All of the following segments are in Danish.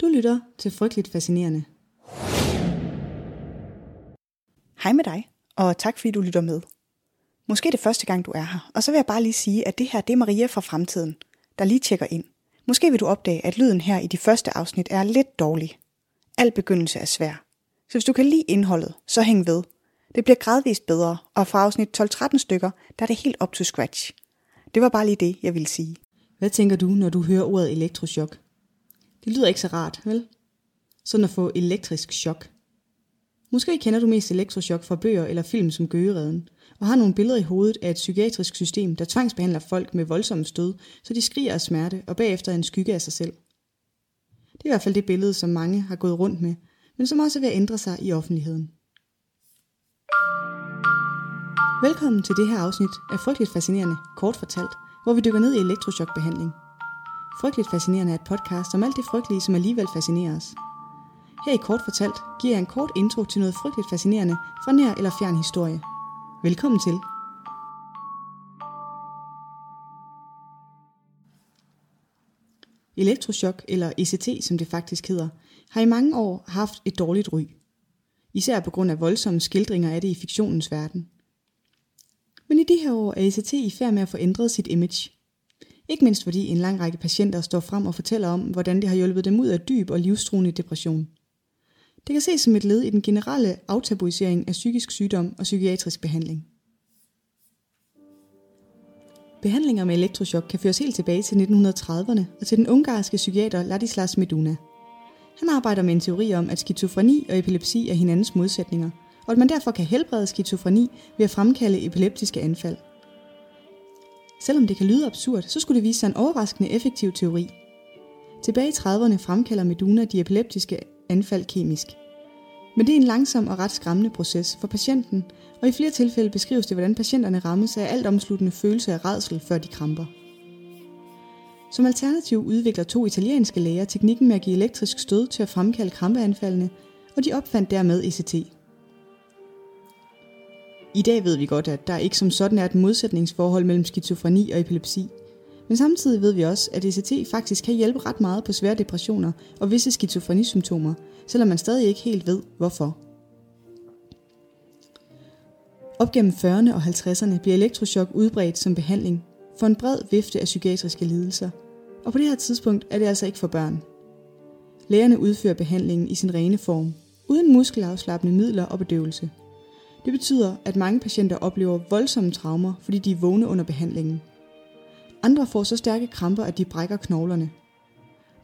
Du lytter til Frygteligt Fascinerende. Hej med dig, og tak fordi du lytter med. Måske er det første gang, du er her, og så vil jeg bare lige sige, at det her det er Maria fra fremtiden, der lige tjekker ind. Måske vil du opdage, at lyden her i de første afsnit er lidt dårlig. Al begyndelse er svær. Så hvis du kan lide indholdet, så hæng ved. Det bliver gradvist bedre, og fra afsnit 12-13 stykker, der er det helt op til scratch. Det var bare lige det, jeg ville sige. Hvad tænker du, når du hører ordet elektrochok? Det lyder ikke så rart, vel? Sådan at få elektrisk chok. Måske kender du mest elektrochok fra bøger eller film som Gøgereden, og har nogle billeder i hovedet af et psykiatrisk system, der tvangsbehandler folk med voldsomme stød, så de skriger af smerte og bagefter er en skygge af sig selv. Det er i hvert fald det billede, som mange har gået rundt med, men som også er ved at ændre sig i offentligheden. Velkommen til det her afsnit af Frygteligt Fascinerende, kort fortalt, hvor vi dykker ned i elektrochokbehandling. Frygteligt Fascinerende er et podcast om alt det frygtelige, som alligevel fascinerer os. Her i Kort Fortalt giver jeg en kort intro til noget frygteligt fascinerende fra nær eller fjern historie. Velkommen til. Elektrochok, eller ECT som det faktisk hedder, har i mange år haft et dårligt ry. Især på grund af voldsomme skildringer af det i fiktionens verden. Men i de her år er ECT i færd med at få ændret sit image – ikke mindst fordi en lang række patienter står frem og fortæller om, hvordan det har hjulpet dem ud af dyb og livstruende depression. Det kan ses som et led i den generelle aftabuisering af psykisk sygdom og psykiatrisk behandling. Behandlinger med elektrochok kan føres helt tilbage til 1930'erne og til den ungarske psykiater Ladislas Meduna. Han arbejder med en teori om, at skizofreni og epilepsi er hinandens modsætninger, og at man derfor kan helbrede skizofreni ved at fremkalde epileptiske anfald – Selvom det kan lyde absurd, så skulle det vise sig en overraskende effektiv teori. Tilbage i 30'erne fremkalder Meduna de epileptiske anfald kemisk. Men det er en langsom og ret skræmmende proces for patienten, og i flere tilfælde beskrives det, hvordan patienterne rammes af alt omsluttende følelse af redsel, før de kramper. Som alternativ udvikler to italienske læger teknikken med at give elektrisk stød til at fremkalde krampeanfaldene, og de opfandt dermed ECT. I dag ved vi godt, at der ikke som sådan er et modsætningsforhold mellem skizofreni og epilepsi. Men samtidig ved vi også, at ECT faktisk kan hjælpe ret meget på svære depressioner og visse skizofrenisymptomer, selvom man stadig ikke helt ved, hvorfor. Op gennem 40'erne og 50'erne bliver elektrochok udbredt som behandling for en bred vifte af psykiatriske lidelser. Og på det her tidspunkt er det altså ikke for børn. Lægerne udfører behandlingen i sin rene form, uden muskelafslappende midler og bedøvelse – det betyder, at mange patienter oplever voldsomme traumer, fordi de er vågne under behandlingen. Andre får så stærke kramper, at de brækker knoglerne.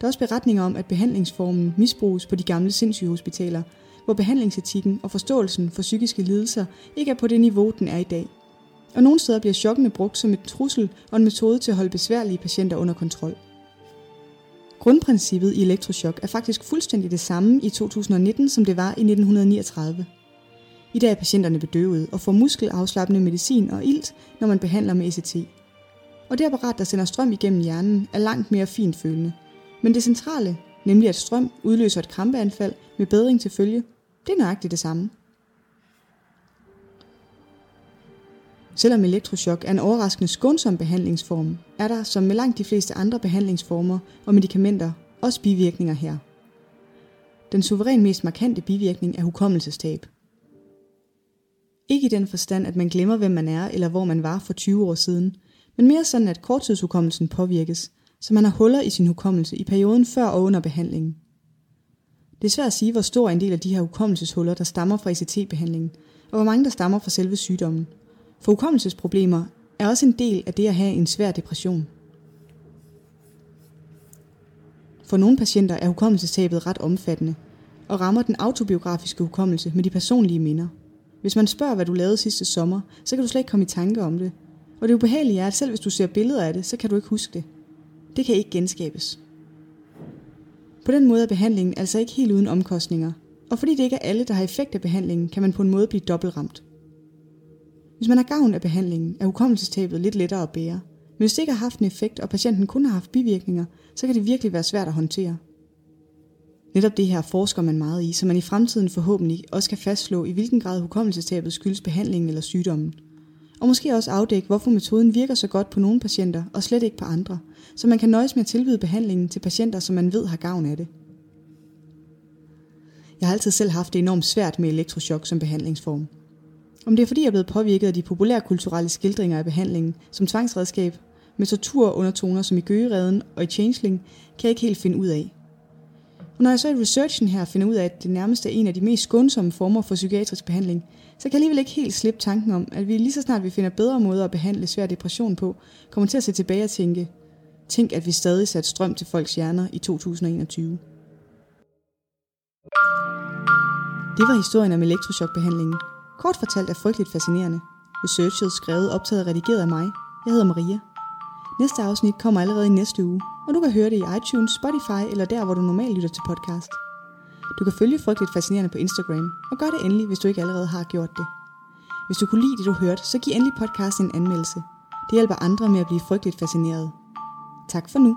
Der er også beretninger om, at behandlingsformen misbruges på de gamle sindssygehospitaler, hvor behandlingsetikken og forståelsen for psykiske lidelser ikke er på det niveau, den er i dag. Og nogle steder bliver chokkene brugt som et trussel og en metode til at holde besværlige patienter under kontrol. Grundprincippet i elektrochok er faktisk fuldstændig det samme i 2019, som det var i 1939. I dag er patienterne bedøvet og får muskelafslappende medicin og ilt, når man behandler med ECT. Og det apparat, der sender strøm igennem hjernen, er langt mere finfølende. Men det centrale, nemlig at strøm udløser et krampeanfald med bedring til følge, det er nøjagtigt det samme. Selvom elektrochok er en overraskende skånsom behandlingsform, er der, som med langt de fleste andre behandlingsformer og medicamenter, også bivirkninger her. Den suveræn mest markante bivirkning er hukommelsestab – ikke i den forstand, at man glemmer, hvem man er eller hvor man var for 20 år siden, men mere sådan, at korttidshukommelsen påvirkes, så man har huller i sin hukommelse i perioden før og under behandlingen. Det er svært at sige, hvor stor en del af de her hukommelseshuller, der stammer fra ECT-behandlingen, og hvor mange der stammer fra selve sygdommen. For hukommelsesproblemer er også en del af det at have en svær depression. For nogle patienter er hukommelsestabet ret omfattende, og rammer den autobiografiske hukommelse med de personlige minder – hvis man spørger, hvad du lavede sidste sommer, så kan du slet ikke komme i tanke om det. Og det ubehagelige er, at selv hvis du ser billeder af det, så kan du ikke huske det. Det kan ikke genskabes. På den måde er behandlingen altså ikke helt uden omkostninger, og fordi det ikke er alle, der har effekt af behandlingen, kan man på en måde blive dobbeltramt. Hvis man har gavn af behandlingen, er hukommelsestabet lidt lettere at bære. Men hvis det ikke har haft en effekt, og patienten kun har haft bivirkninger, så kan det virkelig være svært at håndtere. Netop det her forsker man meget i, så man i fremtiden forhåbentlig også kan fastslå, i hvilken grad hukommelsestabet skyldes behandlingen eller sygdommen. Og måske også afdække, hvorfor metoden virker så godt på nogle patienter, og slet ikke på andre, så man kan nøjes med at tilbyde behandlingen til patienter, som man ved har gavn af det. Jeg har altid selv haft det enormt svært med elektroshock som behandlingsform. Om det er fordi, jeg er blevet påvirket af de populære kulturelle skildringer af behandlingen som tvangsredskab, med torturundertoner som i Gøgereden og i Changeling, kan jeg ikke helt finde ud af. Og når jeg så i researchen her finder ud af, at det nærmest er en af de mest skånsomme former for psykiatrisk behandling, så kan jeg alligevel ikke helt slippe tanken om, at vi lige så snart vi finder bedre måder at behandle svær depression på, kommer til at se tilbage og tænke, tænk at vi stadig satte strøm til folks hjerner i 2021. Det var historien om elektroshockbehandlingen. Kort fortalt er frygteligt fascinerende. Researchet, skrevet, optaget og redigeret af mig. Jeg hedder Maria. Næste afsnit kommer allerede i næste uge, og du kan høre det i iTunes, Spotify eller der, hvor du normalt lytter til podcast. Du kan følge Frygteligt Fascinerende på Instagram, og gør det endelig, hvis du ikke allerede har gjort det. Hvis du kunne lide det, du hørte, så giv endelig podcasten en anmeldelse. Det hjælper andre med at blive frygteligt fascineret. Tak for nu.